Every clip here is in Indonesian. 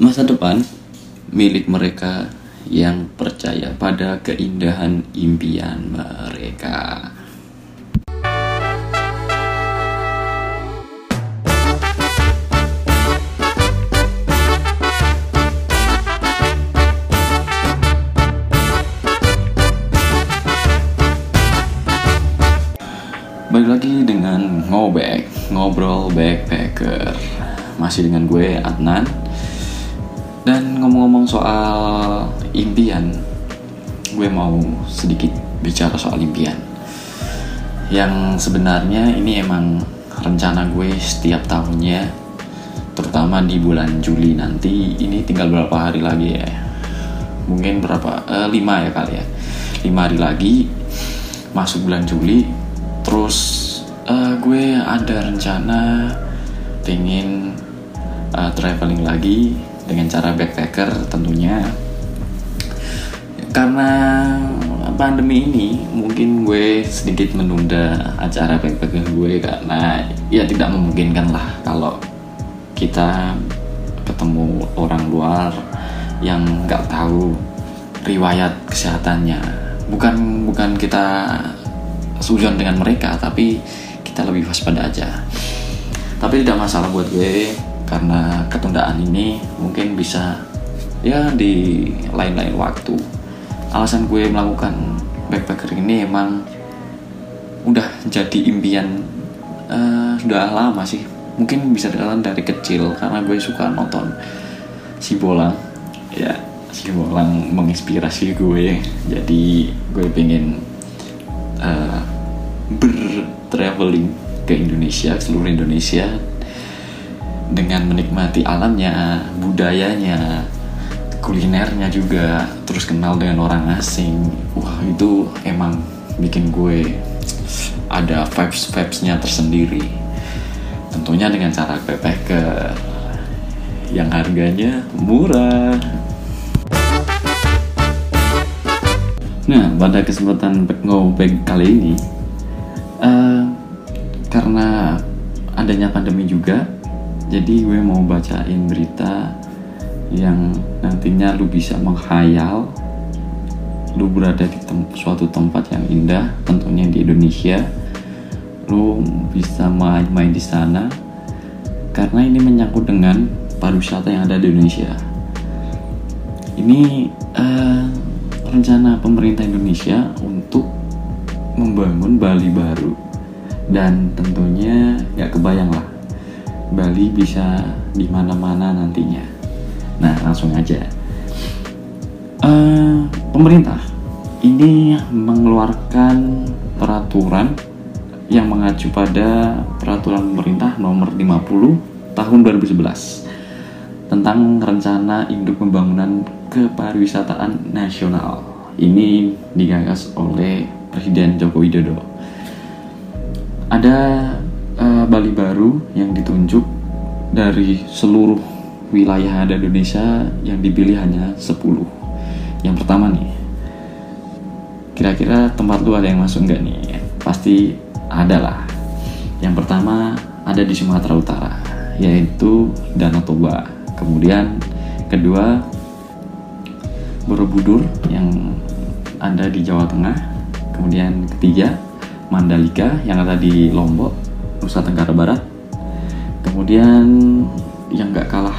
Masa depan milik mereka yang percaya pada keindahan impian mereka. Balik lagi dengan ngobek, ngobrol backpacker. Masih dengan gue Adnan. Dan ngomong-ngomong soal impian, gue mau sedikit bicara soal impian. Yang sebenarnya ini emang rencana gue setiap tahunnya, terutama di bulan Juli nanti. Ini tinggal berapa hari lagi ya? Mungkin berapa? Eh, lima ya kali ya. Lima hari lagi masuk bulan Juli terus uh, gue ada rencana pengen uh, traveling lagi dengan cara backpacker tentunya. Karena pandemi ini mungkin gue sedikit menunda acara backpacker gue karena ya tidak memungkinkan lah kalau kita ketemu orang luar yang nggak tahu riwayat kesehatannya. Bukan bukan kita sujon dengan mereka tapi kita lebih waspada aja. Tapi tidak masalah buat gue karena ketundaan ini mungkin bisa ya di lain-lain waktu. Alasan gue melakukan backpacker ini emang udah jadi impian uh, sudah lama sih. Mungkin bisa jalan dari kecil karena gue suka nonton si bolang ya si bolang menginspirasi gue. Jadi gue pengen uh, bertraveling ke Indonesia, seluruh Indonesia dengan menikmati alamnya, budayanya, kulinernya juga, terus kenal dengan orang asing. Wah, itu emang bikin gue ada vibes-vibesnya tersendiri. Tentunya dengan cara backpacker yang harganya murah. Nah, pada kesempatan ngobek kali ini, uh, karena adanya pandemi juga, jadi gue mau bacain berita yang nantinya lu bisa menghayal, lu berada di tem suatu tempat yang indah, tentunya di Indonesia, lu bisa main-main di sana, karena ini menyangkut dengan pariwisata yang ada di Indonesia. Ini uh, rencana pemerintah Indonesia untuk membangun Bali baru. Dan tentunya nggak kebayang lah Bali bisa di mana-mana nantinya. Nah langsung aja. Uh, pemerintah ini mengeluarkan peraturan yang mengacu pada peraturan pemerintah nomor 50 tahun 2011 tentang rencana induk pembangunan kepariwisataan nasional. Ini digagas oleh Presiden Joko Widodo. Ada uh, Bali baru yang ditunjuk dari seluruh wilayah ada Indonesia yang dipilih hanya 10. Yang pertama nih, kira-kira tempat lu ada yang masuk nggak nih? Pasti ada lah. Yang pertama ada di Sumatera Utara, yaitu Danau Toba. Kemudian kedua Borobudur yang ada di Jawa Tengah. Kemudian ketiga, Mandalika yang ada di Lombok, Nusa Tenggara Barat. Kemudian yang gak kalah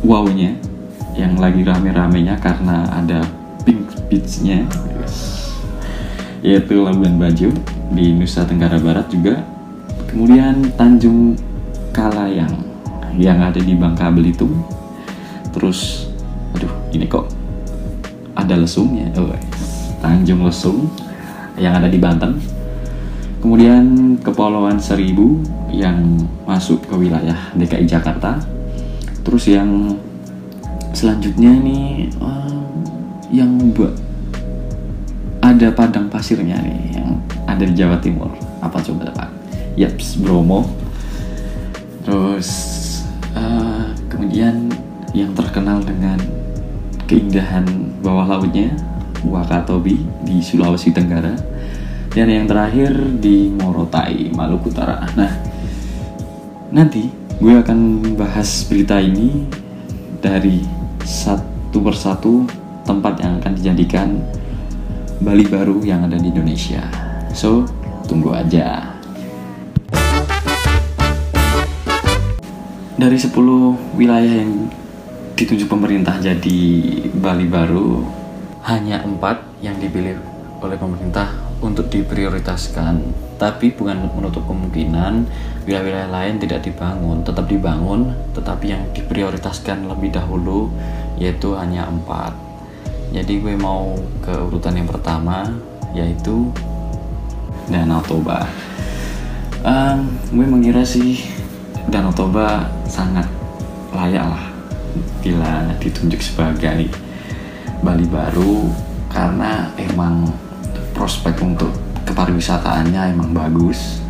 wownya, yang lagi rame-ramenya karena ada Pink Beach-nya, yaitu Labuan Bajo di Nusa Tenggara Barat juga. Kemudian Tanjung Kalayang yang ada di Bangka Belitung. Terus aduh ini kok ada lesungnya oh, Tanjung Lesung yang ada di Banten kemudian Kepulauan Seribu yang masuk ke wilayah DKI Jakarta. Terus yang selanjutnya nih uh, yang ada padang pasirnya nih yang ada di Jawa Timur. Apa coba pak? Yaps Bromo. Terus uh, kemudian yang terkenal dengan keindahan bawah lautnya Wakatobi di Sulawesi Tenggara dan yang terakhir di Morotai Maluku Utara nah nanti gue akan bahas berita ini dari satu persatu tempat yang akan dijadikan Bali baru yang ada di Indonesia. So, tunggu aja. Dari 10 wilayah yang ditunjuk pemerintah jadi Bali baru, hanya empat yang dipilih oleh pemerintah untuk diprioritaskan. Tapi bukan menutup kemungkinan wilayah-wilayah lain tidak dibangun, tetap dibangun, tetapi yang diprioritaskan lebih dahulu yaitu hanya empat. Jadi gue mau ke urutan yang pertama yaitu Danau Toba. Um, gue mengira sih Danau Toba sangat layak lah bila ditunjuk sebagai Bali baru karena emang prospek untuk kepariwisataannya emang bagus.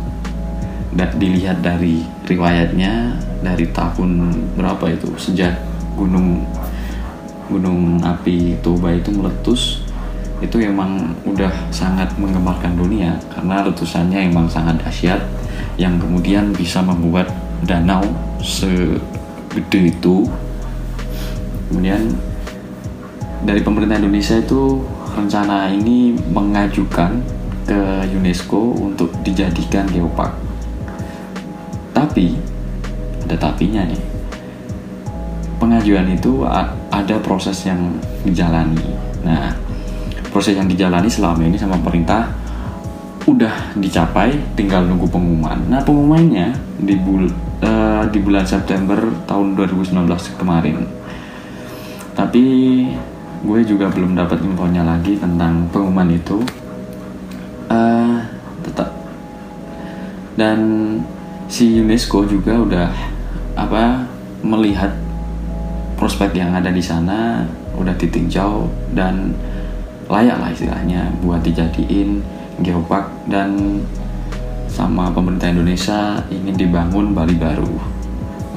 Dan dilihat dari riwayatnya dari tahun berapa itu sejak gunung gunung api Toba itu meletus itu emang udah sangat menggemarkan dunia. Karena letusannya emang sangat dahsyat yang kemudian bisa membuat danau segede itu. Kemudian dari pemerintah Indonesia itu rencana ini mengajukan ke UNESCO untuk dijadikan geopark tapi ada tapinya nih pengajuan itu ada proses yang dijalani. Nah, proses yang dijalani selama ini sama pemerintah udah dicapai, tinggal nunggu pengumuman. Nah, pengumumannya di, bul uh, di bulan September tahun 2019 kemarin. Tapi gue juga belum dapat infonya lagi tentang pengumuman itu. Uh, tetap dan si UNESCO juga udah apa melihat prospek yang ada di sana udah ditinjau dan layak lah istilahnya buat dijadiin geopark dan sama pemerintah Indonesia ingin dibangun Bali baru.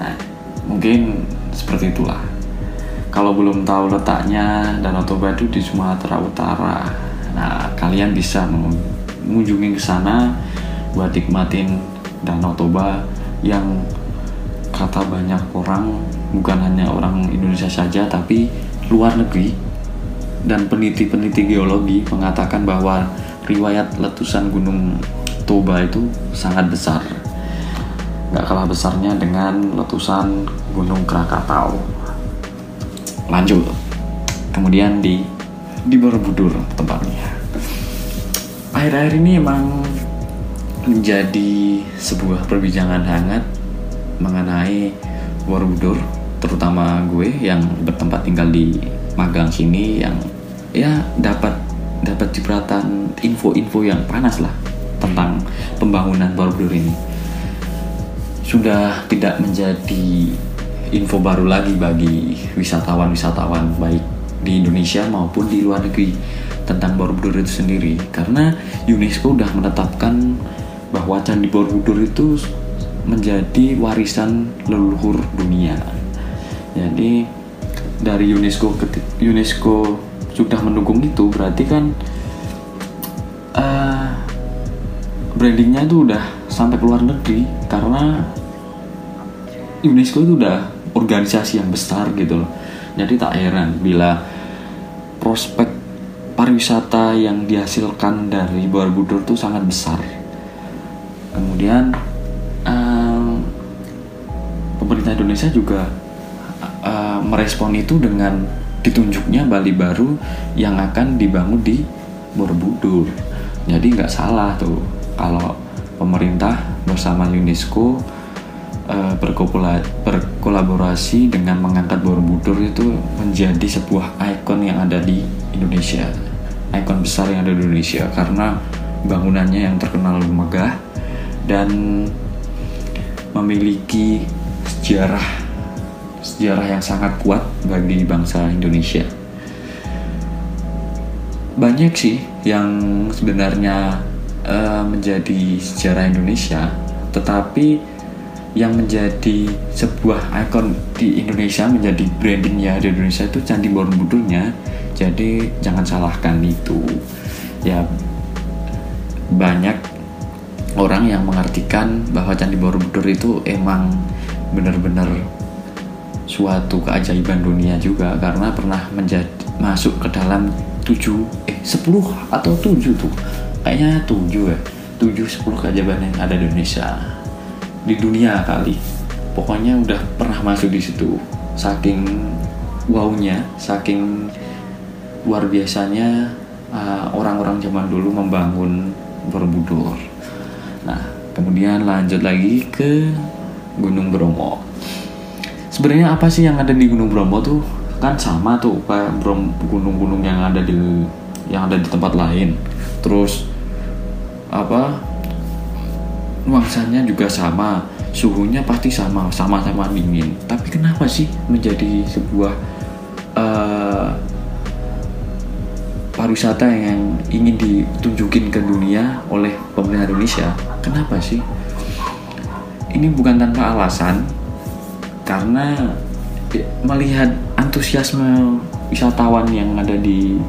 Nah, mungkin seperti itulah. Kalau belum tahu letaknya Danau Toba itu di Sumatera Utara. Nah, kalian bisa mengunjungi ke sana buat nikmatin Danau Toba yang kata banyak orang bukan hanya orang Indonesia saja tapi luar negeri. Dan peneliti-peneliti geologi mengatakan bahwa riwayat letusan gunung Toba itu sangat besar. Nggak kalah besarnya dengan letusan gunung Krakatau lanjut. Kemudian di di Borobudur tempatnya. Akhir-akhir ini emang menjadi sebuah perbincangan hangat mengenai Borobudur terutama gue yang bertempat tinggal di Magang sini yang ya dapat dapat cipratan info-info yang panas lah tentang pembangunan Borobudur ini. Sudah tidak menjadi info baru lagi bagi wisatawan-wisatawan baik di Indonesia maupun di luar negeri tentang Borobudur itu sendiri karena UNESCO sudah menetapkan bahwa Candi Borobudur itu menjadi warisan leluhur dunia. Jadi dari UNESCO UNESCO sudah mendukung itu berarti kan uh, brandingnya itu udah sampai ke luar negeri karena UNESCO itu udah organisasi yang besar gitu loh. Jadi tak heran bila prospek pariwisata yang dihasilkan dari Borobudur itu sangat besar. Kemudian pemerintah Indonesia juga uh, merespon itu dengan ditunjuknya Bali baru yang akan dibangun di Borobudur. Jadi nggak salah tuh kalau pemerintah bersama UNESCO uh, berkolaborasi dengan mengangkat Borobudur itu menjadi sebuah ikon yang ada di Indonesia, ikon besar yang ada di Indonesia karena bangunannya yang terkenal megah dan memiliki sejarah sejarah yang sangat kuat bagi bangsa Indonesia. Banyak sih yang sebenarnya uh, menjadi sejarah Indonesia, tetapi yang menjadi sebuah ikon di Indonesia menjadi brandingnya di Indonesia itu Candi Borobudurnya. Jadi jangan salahkan itu. Ya banyak orang yang mengartikan bahwa Candi Borobudur itu emang benar-benar suatu keajaiban dunia juga karena pernah menjadi masuk ke dalam 7 eh 10 atau 7 tuh kayaknya 7 ya 7 10 keajaiban yang ada di Indonesia di dunia kali. Pokoknya udah pernah masuk di situ. Saking wownya saking luar biasanya uh, orang-orang zaman dulu membangun Borobudur. Nah kemudian lanjut lagi ke Gunung Bromo. Sebenarnya apa sih yang ada di Gunung Bromo tuh? Kan sama tuh kayak gunung-gunung yang ada di yang ada di tempat lain. Terus apa nuansanya juga sama suhunya pasti sama sama-sama dingin. Tapi kenapa sih menjadi sebuah uh, pariwisata yang ingin ditunjukin ke dunia oleh pemerintah Indonesia? Kenapa sih? Ini bukan tanpa alasan karena melihat antusiasme wisatawan yang ada di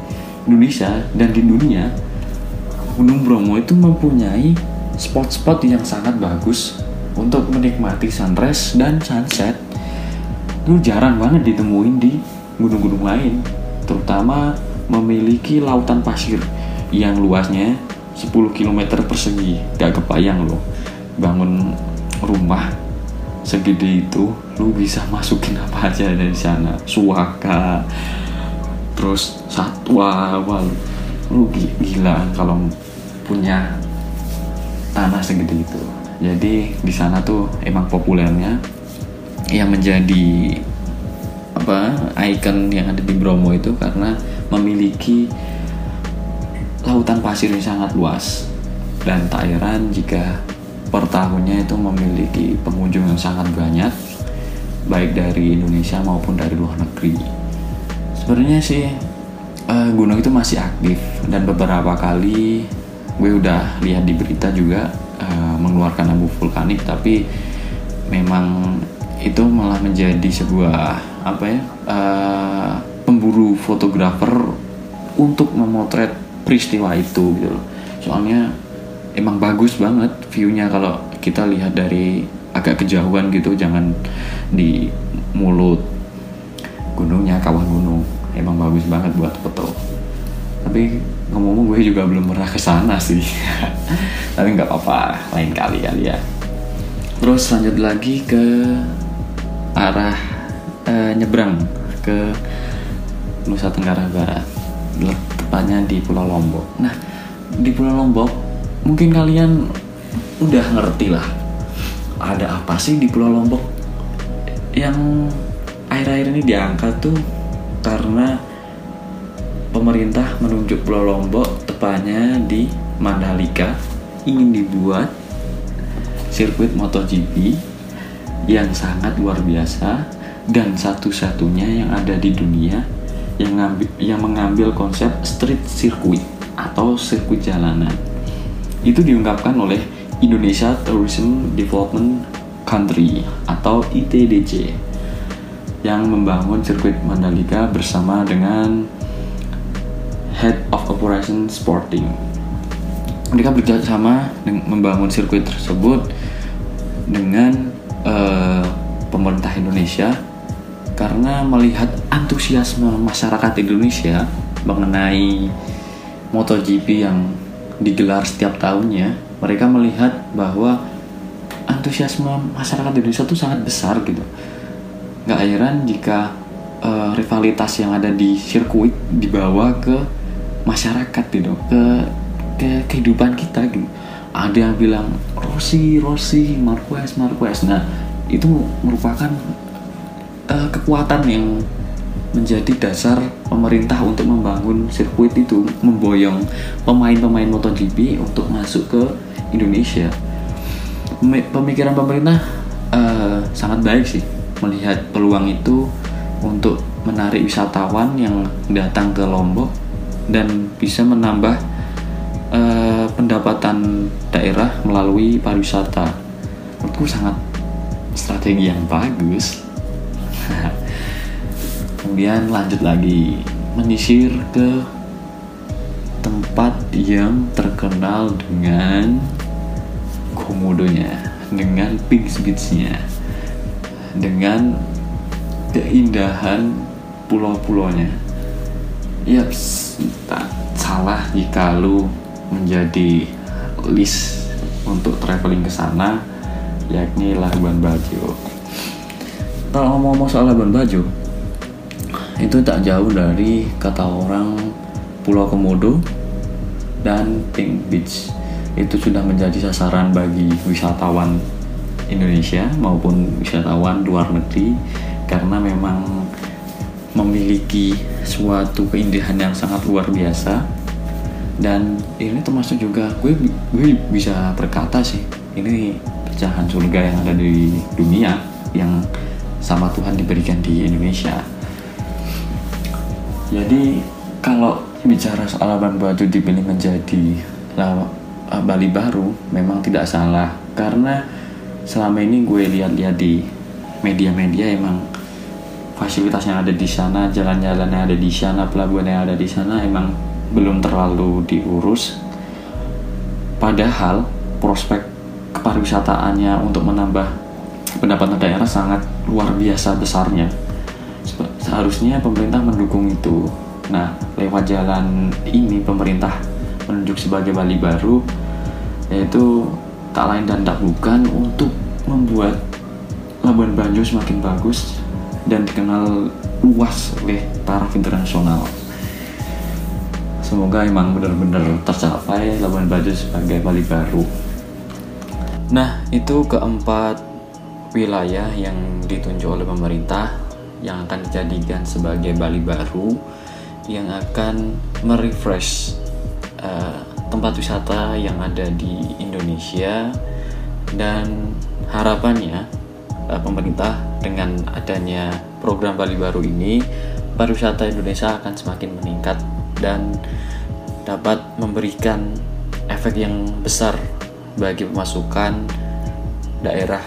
Indonesia dan di dunia Gunung Bromo itu mempunyai spot-spot yang sangat bagus untuk menikmati sunrise dan sunset. Itu jarang banget ditemuin di gunung-gunung lain terutama memiliki lautan pasir yang luasnya 10 km persegi. Gak kebayang loh bangun rumah segede itu lu bisa masukin apa aja dari sana. Suaka terus satwa wah lu gila kalau punya tanah segede itu. Jadi di sana tuh emang populernya yang menjadi apa ikon yang ada di Bromo itu karena memiliki lautan pasir yang sangat luas dan tak heran jika per tahunnya itu memiliki pengunjung yang sangat banyak baik dari Indonesia maupun dari luar negeri. Sebenarnya sih uh, gunung itu masih aktif dan beberapa kali gue udah lihat di berita juga uh, mengeluarkan abu vulkanik tapi memang itu malah menjadi sebuah apa ya uh, pemburu fotografer untuk memotret peristiwa itu gitu loh. Soalnya emang bagus banget viewnya kalau kita lihat dari agak kejauhan gitu jangan di mulut gunungnya kawan gunung. Emang bagus banget buat foto tapi ngomong-ngomong gue juga belum pernah ke sana sih. Tapi nggak apa-apa lain kali kali ya. Terus lanjut lagi ke arah uh, nyebrang ke Nusa Tenggara Barat. Tepatnya di Pulau Lombok. Nah di Pulau Lombok mungkin kalian udah ngerti lah ada apa sih di Pulau Lombok? Yang akhir-akhir ini diangkat tuh karena pemerintah menunjuk Pulau Lombok tepatnya di Mandalika ingin dibuat sirkuit MotoGP yang sangat luar biasa dan satu-satunya yang ada di dunia yang ngambil, yang mengambil konsep street circuit atau sirkuit jalanan. Itu diungkapkan oleh Indonesia Tourism Development Country atau ITDC yang membangun sirkuit Mandalika bersama dengan Head of Operation Sporting. Mereka bekerjasama membangun sirkuit tersebut dengan uh, pemerintah Indonesia karena melihat antusiasme masyarakat Indonesia mengenai MotoGP yang digelar setiap tahunnya, mereka melihat bahwa antusiasme masyarakat Indonesia itu sangat besar gitu. Gak heran jika uh, rivalitas yang ada di sirkuit dibawa ke masyarakat gitu, ke ke kehidupan kita gitu. Ada yang bilang Rossi, Rossi, Marquez, Marquez. Nah, itu merupakan uh, kekuatan yang menjadi dasar pemerintah untuk membangun sirkuit itu memboyong pemain-pemain MotoGP untuk masuk ke Indonesia pemikiran pemerintah uh, sangat baik sih melihat peluang itu untuk menarik wisatawan yang datang ke Lombok dan bisa menambah uh, pendapatan daerah melalui pariwisata. Menurutku sangat strategi yang bagus. Kemudian lanjut lagi. Menyisir ke tempat yang terkenal dengan komodonya dengan pink beachnya dengan keindahan pulau-pulaunya ya tak salah jika lu menjadi list untuk traveling ke sana yakni Labuan Bajo. Kalau ngomong-ngomong soal Labuan Bajo itu tak jauh dari kata orang Pulau Komodo dan Pink Beach. Itu sudah menjadi sasaran bagi wisatawan Indonesia maupun wisatawan luar negeri karena memang memiliki suatu keindahan yang sangat luar biasa. Dan ini termasuk juga gue gue bisa berkata sih ini pecahan surga yang ada di dunia yang sama Tuhan diberikan di Indonesia. Jadi kalau bicara soal Labuan Batu dipilih menjadi eh, Bali baru memang tidak salah. Karena selama ini gue lihat-lihat di media-media emang fasilitas yang ada di sana, jalan-jalan yang ada di sana, pelabuhan yang ada di sana emang belum terlalu diurus. Padahal prospek kepariwisataannya untuk menambah pendapatan daerah sangat luar biasa besarnya. Seharusnya pemerintah mendukung itu. Nah, lewat jalan ini pemerintah menunjuk sebagai Bali baru yaitu tak lain dan tak bukan untuk membuat Labuan Bajo semakin bagus dan dikenal luas oleh taraf internasional. Semoga emang benar-benar tercapai Labuan Bajo sebagai Bali baru. Nah, itu keempat wilayah yang ditunjuk oleh pemerintah yang akan dijadikan sebagai Bali baru yang akan merefresh uh, tempat wisata yang ada di Indonesia dan harapannya uh, pemerintah dengan adanya program Bali Baru ini pariwisata Indonesia akan semakin meningkat dan dapat memberikan efek yang besar bagi pemasukan daerah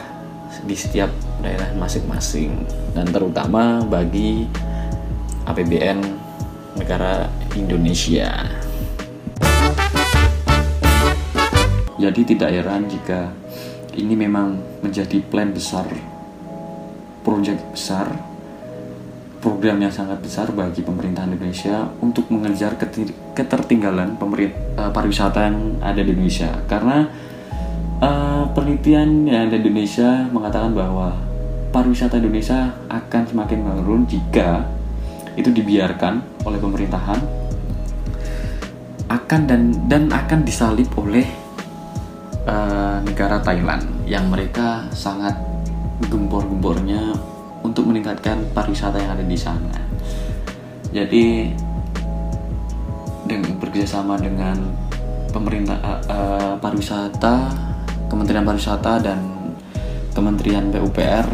di setiap daerah masing-masing dan terutama bagi APBN negara Indonesia. Jadi tidak heran jika ini memang menjadi plan besar proyek besar program yang sangat besar bagi pemerintah Indonesia untuk mengejar ketertinggalan pemerintah uh, pariwisata yang ada di Indonesia. Karena uh, penelitian yang ada di Indonesia mengatakan bahwa pariwisata Indonesia akan semakin menurun jika itu dibiarkan oleh pemerintahan akan dan dan akan disalip oleh uh, negara Thailand yang mereka sangat gempor-gembornya untuk meningkatkan pariwisata yang ada di sana. Jadi dengan bekerjasama dengan pemerintah uh, pariwisata, Kementerian Pariwisata dan Kementerian PUPR,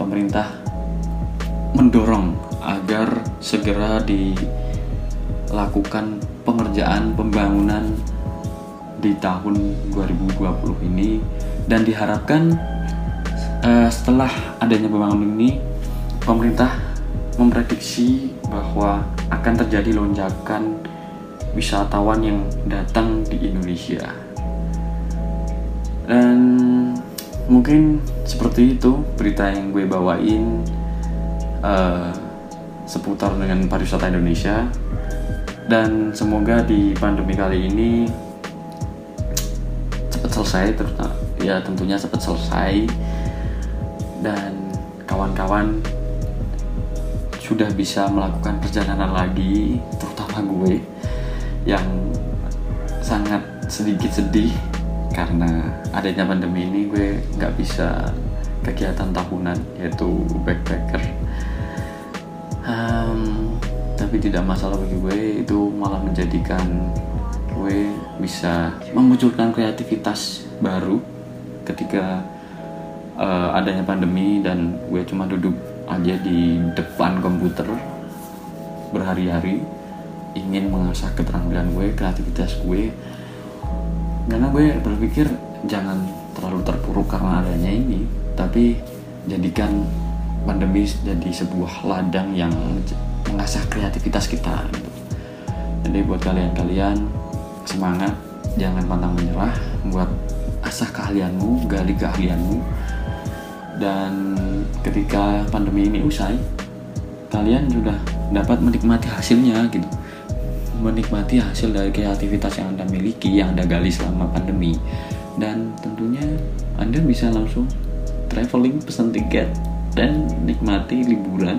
pemerintah mendorong agar segera dilakukan pengerjaan pembangunan di tahun 2020 ini dan diharapkan uh, setelah adanya pembangunan ini pemerintah memprediksi bahwa akan terjadi lonjakan wisatawan yang datang di Indonesia. Dan mungkin seperti itu berita yang gue bawain uh, seputar dengan pariwisata Indonesia. Dan semoga di pandemi kali ini cepat selesai terutama ya tentunya cepat selesai dan kawan-kawan sudah bisa melakukan perjalanan lagi terutama gue yang sangat sedikit sedih karena adanya pandemi ini gue nggak bisa kegiatan tahunan yaitu backpacker. Um, tapi tidak masalah bagi gue itu malah menjadikan gue bisa memunculkan kreativitas baru ketika uh, adanya pandemi dan gue cuma duduk aja di depan komputer berhari-hari ingin mengasah keterampilan gue kreativitas gue karena gue berpikir jangan terlalu terpuruk karena adanya ini tapi jadikan pandemi jadi sebuah ladang yang mengasah kreativitas kita gitu. jadi buat kalian-kalian semangat jangan pantang menyerah buat asah keahlianmu gali keahlianmu dan ketika pandemi ini usai kalian sudah dapat menikmati hasilnya gitu. Menikmati hasil dari kreativitas yang anda miliki yang anda gali selama pandemi. Dan tentunya anda bisa langsung traveling pesan tiket dan nikmati liburan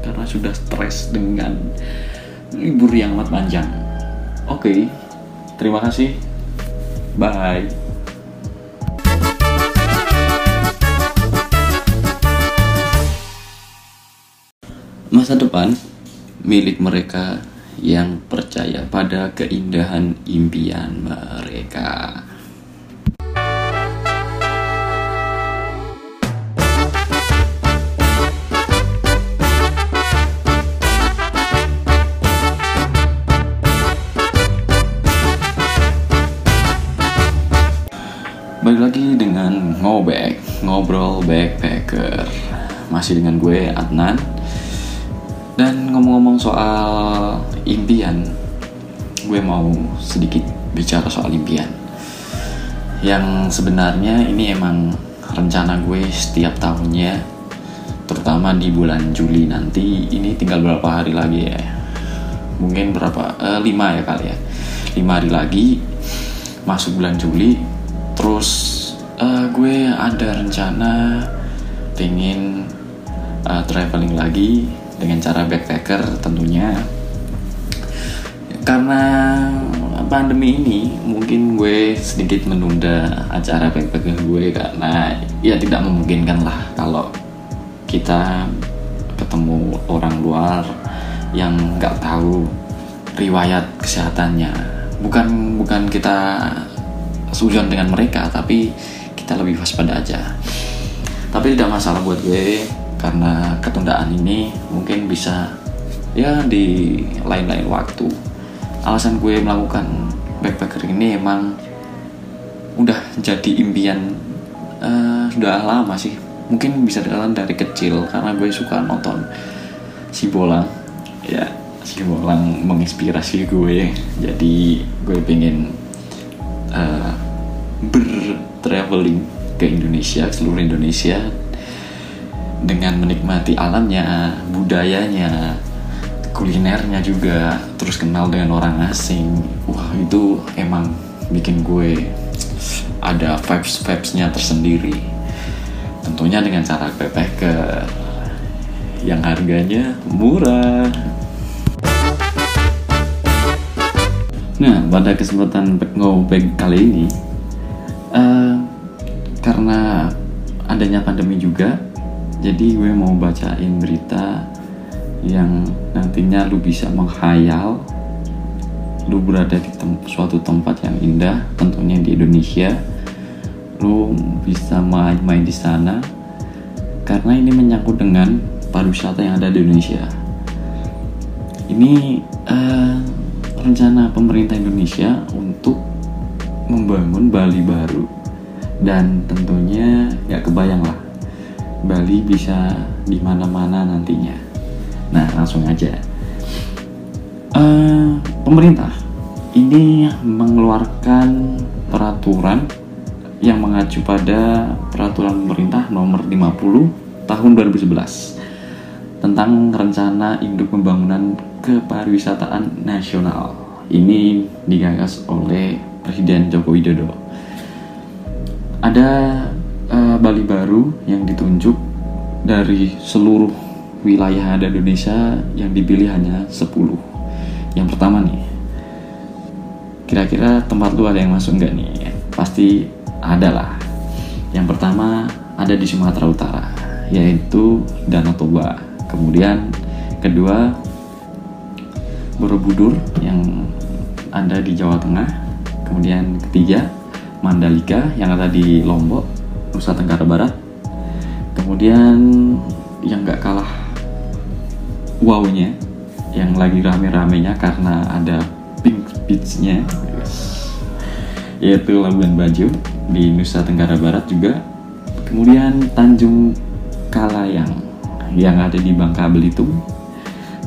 karena sudah stres dengan libur yang amat panjang. Oke terima kasih. Bye masa depan milik mereka yang percaya pada keindahan impian mereka. Balik lagi dengan ngobek, ngobrol backpacker. Masih dengan gue Adnan. Dan ngomong-ngomong soal impian, gue mau sedikit bicara soal impian. Yang sebenarnya ini emang rencana gue setiap tahunnya, terutama di bulan Juli nanti. Ini tinggal berapa hari lagi ya? Mungkin berapa? Eh, lima ya kali ya. Lima hari lagi masuk bulan Juli. Terus eh, gue ada rencana pengen uh, traveling lagi dengan cara backpacker tentunya. Karena pandemi ini mungkin gue sedikit menunda acara backpacker gue karena ya tidak memungkinkan lah kalau kita ketemu orang luar yang nggak tahu riwayat kesehatannya. Bukan bukan kita sujon dengan mereka tapi kita lebih waspada aja. Tapi tidak masalah buat gue karena ketundaan ini mungkin bisa ya di lain-lain waktu. Alasan gue melakukan backpacker ini emang udah jadi impian uh, sudah lama sih. Mungkin bisa dikatakan dari kecil karena gue suka nonton si bolang ya si bolang menginspirasi gue. Jadi gue pengen uh, bertraveling ke Indonesia seluruh Indonesia dengan menikmati alamnya, budayanya, kulinernya juga, terus kenal dengan orang asing. Wah itu emang bikin gue ada vibes-vibesnya tersendiri. Tentunya dengan cara backpacker yang harganya murah. Nah, pada kesempatan ngobek kali ini, uh, karena adanya pandemi juga, jadi gue mau bacain berita yang nantinya lu bisa menghayal. Lu berada di tem suatu tempat yang indah tentunya di Indonesia. Lu bisa main-main di sana. Karena ini menyangkut dengan pariwisata yang ada di Indonesia. Ini uh, rencana pemerintah Indonesia untuk membangun Bali baru. Dan tentunya gak kebayang lah Bali bisa di mana-mana nantinya. Nah, langsung aja. Uh, pemerintah ini mengeluarkan peraturan yang mengacu pada peraturan pemerintah nomor 50 tahun 2011 tentang rencana induk pembangunan kepariwisataan nasional. Ini digagas oleh Presiden Joko Widodo. Ada uh, Bali baru yang ditunjuk dari seluruh wilayah ada Indonesia yang dipilih hanya 10 yang pertama nih kira-kira tempat lu ada yang masuk nggak nih? Pasti ada lah. Yang pertama ada di Sumatera Utara yaitu Danau Toba. Kemudian kedua Borobudur yang ada di Jawa Tengah. Kemudian ketiga Mandalika yang ada di Lombok Nusa Tenggara Barat. Kemudian yang gak kalah wownya yang lagi rame-ramenya karena ada pink beachnya yaitu Labuan Bajo di Nusa Tenggara Barat juga. Kemudian Tanjung Kalayang yang ada di Bangka Belitung.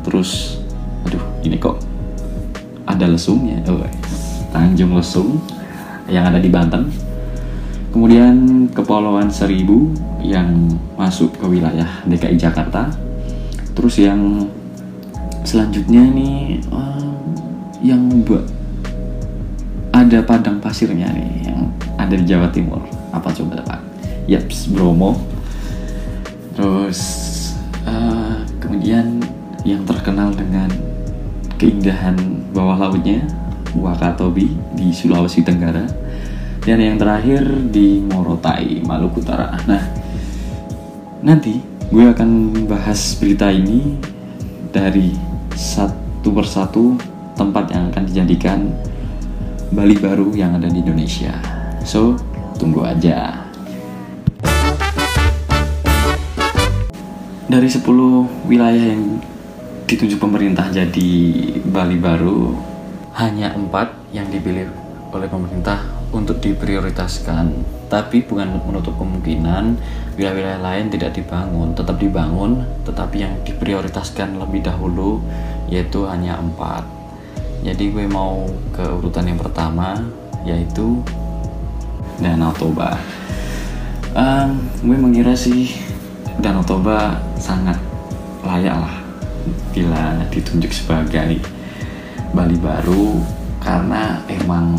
Terus aduh ini kok ada lesungnya oh, Tanjung Lesung yang ada di Banten kemudian Kepulauan Seribu yang masuk ke wilayah DKI Jakarta. Terus yang selanjutnya nih um, yang ada padang pasirnya nih yang ada di Jawa Timur. Apa coba pak? Yaps Bromo. Terus uh, kemudian yang terkenal dengan keindahan bawah lautnya Wakatobi di Sulawesi Tenggara dan yang terakhir di Morotai Maluku Utara nah nanti gue akan bahas berita ini dari satu persatu tempat yang akan dijadikan Bali baru yang ada di Indonesia. So, tunggu aja. Dari 10 wilayah yang ditunjuk pemerintah jadi Bali baru, hanya empat yang dipilih oleh pemerintah untuk diprioritaskan. Tapi bukan menutup kemungkinan wilayah-wilayah lain tidak dibangun, tetap dibangun, tetapi yang diprioritaskan lebih dahulu yaitu hanya empat. Jadi gue mau ke urutan yang pertama yaitu Danau Toba. Um, gue mengira sih Danau Toba sangat layak lah bila ditunjuk sebagai Bali baru karena emang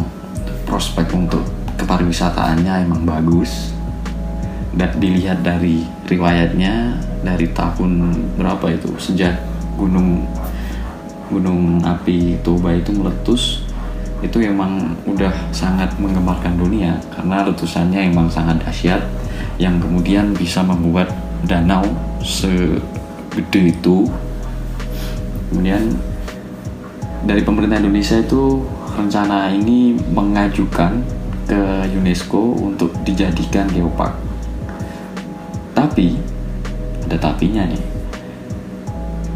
prospek untuk kepariwisataannya emang bagus. Dan dilihat dari riwayatnya dari tahun berapa itu sejak gunung gunung api Toba itu meletus itu emang udah sangat menggemarkan dunia. Karena letusannya emang sangat dahsyat yang kemudian bisa membuat danau segede itu. Kemudian dari pemerintah Indonesia itu rencana ini mengajukan ke UNESCO untuk dijadikan geopark. Tapi ada tapinya nih.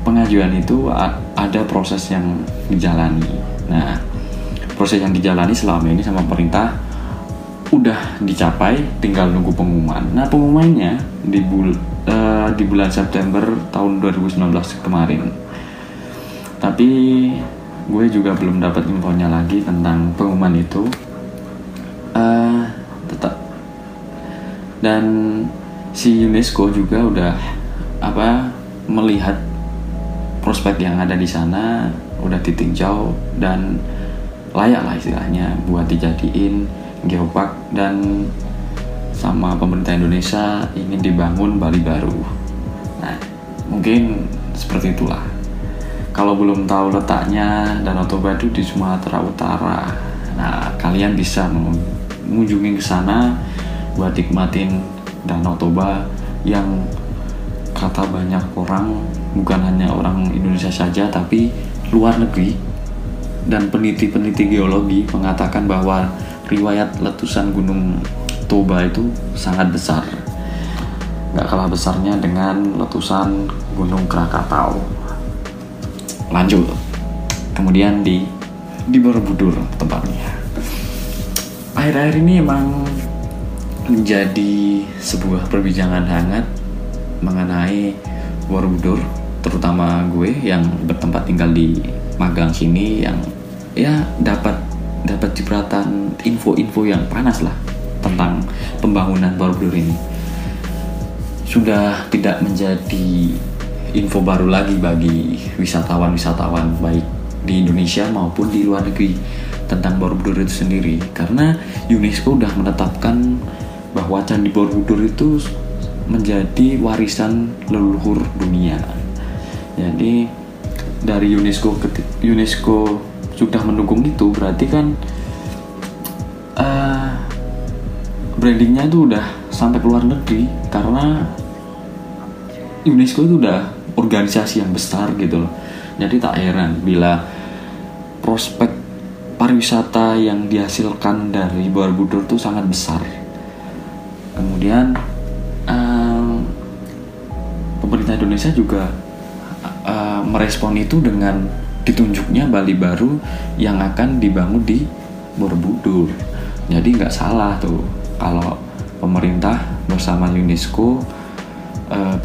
Pengajuan itu ada proses yang dijalani. Nah, proses yang dijalani selama ini sama pemerintah udah dicapai, tinggal nunggu pengumuman. Nah, pengumumannya di bul uh, di bulan September tahun 2019 kemarin. Tapi gue juga belum dapat infonya lagi tentang pengumuman itu. Uh, tetap. Dan si UNESCO juga udah apa melihat prospek yang ada di sana udah ditinjau dan layak lah istilahnya buat dijadiin geopark dan sama pemerintah Indonesia ingin dibangun Bali baru. Nah, mungkin seperti itulah kalau belum tahu letaknya Danau Toba itu di Sumatera Utara. Nah, kalian bisa mengunjungi ke sana buat nikmatin Danau Toba yang kata banyak orang bukan hanya orang Indonesia saja tapi luar negeri dan peneliti-peneliti geologi mengatakan bahwa riwayat letusan Gunung Toba itu sangat besar. Gak kalah besarnya dengan letusan Gunung Krakatau lanjut. Kemudian di di Borobudur tempatnya. Akhir-akhir ini emang menjadi sebuah perbincangan hangat mengenai Borobudur terutama gue yang bertempat tinggal di Magang sini yang ya dapat dapat cipratan info-info yang panas lah tentang pembangunan Borobudur ini. Sudah tidak menjadi info baru lagi bagi wisatawan-wisatawan baik di Indonesia maupun di luar negeri tentang Borobudur itu sendiri karena UNESCO sudah menetapkan bahwa Candi Borobudur itu menjadi warisan leluhur dunia. Jadi dari UNESCO UNESCO sudah mendukung itu berarti kan uh, brandingnya itu udah sampai ke luar negeri karena UNESCO itu udah organisasi yang besar gitu loh. Jadi tak heran bila prospek pariwisata yang dihasilkan dari Borobudur itu sangat besar. Kemudian um, pemerintah Indonesia juga uh, merespon itu dengan ditunjuknya Bali baru yang akan dibangun di Borobudur. Jadi nggak salah tuh kalau pemerintah bersama UNESCO uh,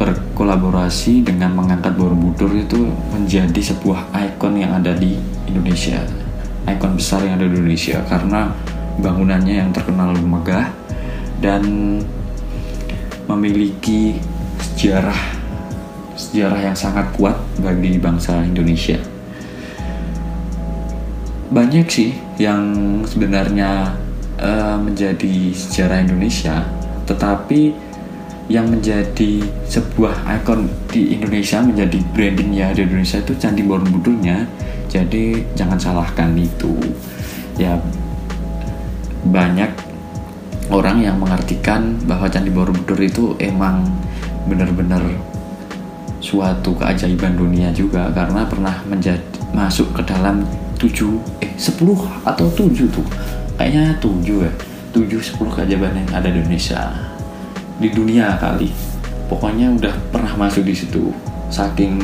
berkolaborasi dengan mengangkat Borobudur itu menjadi sebuah ikon yang ada di Indonesia ikon besar yang ada di Indonesia karena bangunannya yang terkenal megah dan memiliki sejarah sejarah yang sangat kuat bagi bangsa Indonesia. Banyak sih yang sebenarnya uh, menjadi sejarah Indonesia, tetapi yang menjadi sebuah ikon di Indonesia menjadi brandingnya di Indonesia itu Candi Borobudurnya. Jadi jangan salahkan itu. Ya banyak orang yang mengartikan bahwa Candi Borobudur itu emang benar-benar suatu keajaiban dunia juga karena pernah menjadi masuk ke dalam tujuh eh sepuluh atau tujuh tuh? Kayaknya tujuh ya. Tujuh sepuluh keajaiban yang ada di Indonesia di dunia kali. Pokoknya udah pernah masuk di situ. Saking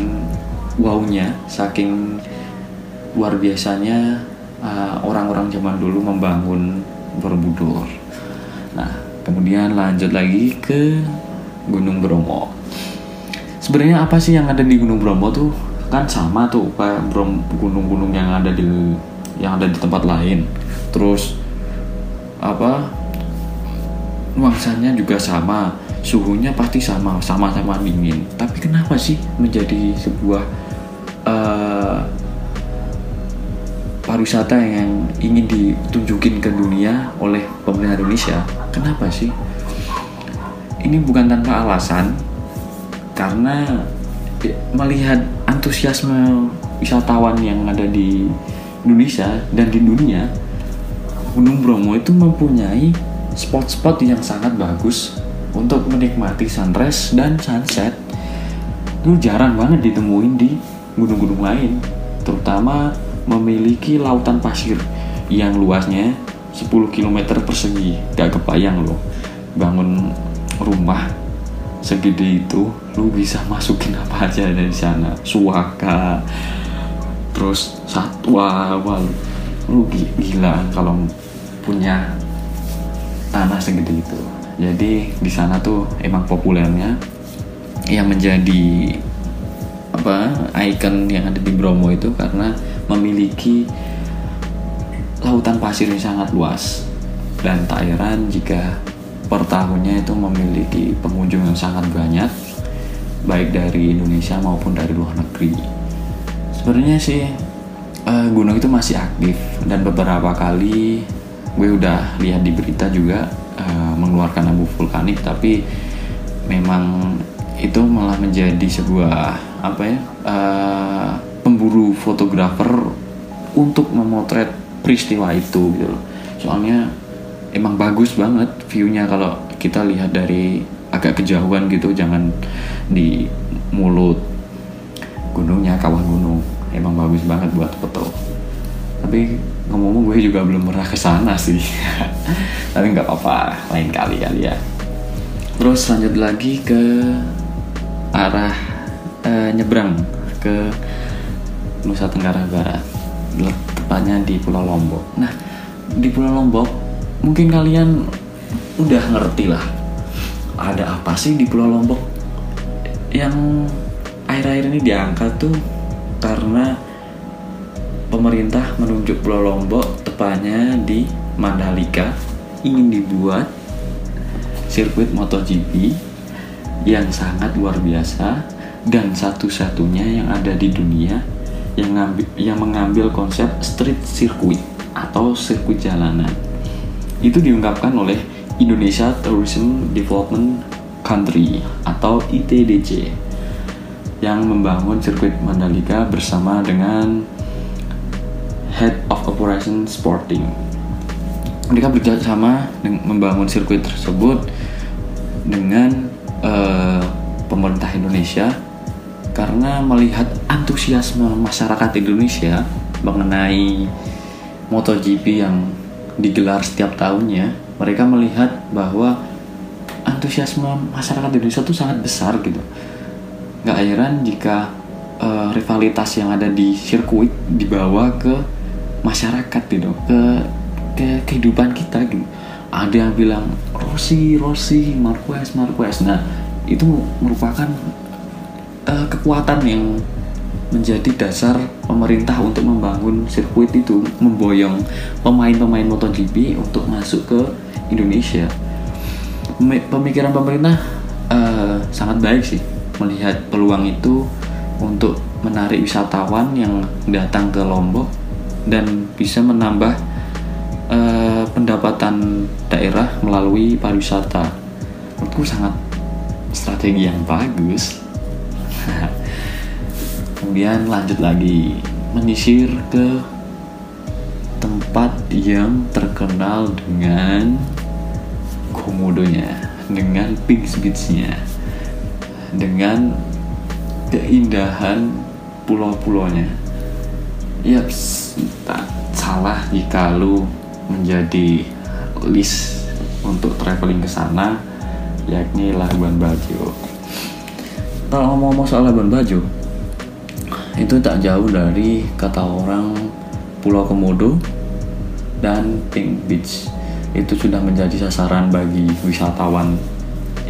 wownya saking luar biasanya uh, orang-orang uh, zaman dulu membangun Borobudur. Nah kemudian lanjut lagi ke Gunung Bromo. Sebenarnya apa sih yang ada di Gunung Bromo tuh? Kan sama tuh kayak gunung-gunung yang ada di yang ada di tempat lain. Terus apa nuansanya juga sama suhunya pasti sama sama-sama dingin. Tapi kenapa sih menjadi sebuah uh, pariwisata yang ingin ditunjukin ke dunia oleh pemerintah Indonesia? Kenapa sih? Ini bukan tanpa alasan karena melihat antusiasme wisatawan yang ada di Indonesia dan di dunia Gunung Bromo itu mempunyai spot-spot yang sangat bagus untuk menikmati sunrise dan sunset. Itu jarang banget ditemuin di gunung-gunung lain terutama memiliki lautan pasir yang luasnya 10 km persegi. Gak kebayang loh bangun rumah segede itu lu bisa masukin apa aja dari sana. Suaka terus satwa wah lu gila kalau punya tanah segede itu. Jadi di sana tuh emang populernya yang menjadi apa ikon yang ada di Bromo itu karena memiliki lautan pasir yang sangat luas dan tak heran jika per tahunnya itu memiliki pengunjung yang sangat banyak baik dari Indonesia maupun dari luar negeri. Sebenarnya sih uh, gunung itu masih aktif dan beberapa kali gue udah lihat di berita juga uh, mengeluarkan abu vulkanik tapi memang itu malah menjadi sebuah apa ya uh, pemburu fotografer untuk memotret peristiwa itu gitu loh. Soalnya emang bagus banget viewnya kalau kita lihat dari agak kejauhan gitu jangan di mulut gunungnya kawah gunung. Emang bagus banget buat foto. Tapi ngomong-ngomong gue juga belum pernah ke sana sih. Tapi nggak apa-apa lain kali kali ya. Terus lanjut lagi ke arah uh, nyebrang ke Nusa Tenggara Barat. Tepatnya di Pulau Lombok. Nah di Pulau Lombok mungkin kalian udah ngerti lah ada apa sih di Pulau Lombok? Yang air-air ini diangkat tuh karena pemerintah menunjuk Pulau Lombok tepatnya di Mandalika ingin dibuat sirkuit MotoGP yang sangat luar biasa dan satu-satunya yang ada di dunia yang ngambil, yang mengambil konsep street circuit atau sirkuit jalanan. Itu diungkapkan oleh Indonesia Tourism Development Country atau ITDC yang membangun sirkuit Mandalika bersama dengan Head of Operation Sporting. Mereka bekerjasama membangun sirkuit tersebut dengan uh, pemerintah Indonesia karena melihat antusiasme masyarakat Indonesia mengenai MotoGP yang digelar setiap tahunnya, mereka melihat bahwa antusiasme masyarakat Indonesia itu sangat besar gitu. Gak heran jika uh, rivalitas yang ada di sirkuit dibawa ke masyarakat gitu. Ke ke kehidupan kita gitu. Ada yang bilang Rossi Rossi Marquez Marquez. Nah itu merupakan uh, kekuatan yang menjadi dasar pemerintah untuk membangun sirkuit itu memboyong pemain-pemain MotoGP untuk masuk ke Indonesia. Pemikiran pemerintah uh, sangat baik sih melihat peluang itu untuk menarik wisatawan yang datang ke Lombok dan bisa menambah uh, pendapatan daerah melalui pariwisata. Menurutku sangat strategi yang bagus. Kemudian lanjut lagi menyisir ke tempat yang terkenal dengan komodonya, dengan pink beachnya, dengan keindahan pulau-pulaunya. Yap, tak salah jika lu menjadi list untuk traveling ke sana, yakni Labuan Bajo. Kalau ngomong-ngomong soal Labuan Bajo, itu tak jauh dari kata orang Pulau Komodo dan Pink Beach itu sudah menjadi sasaran bagi wisatawan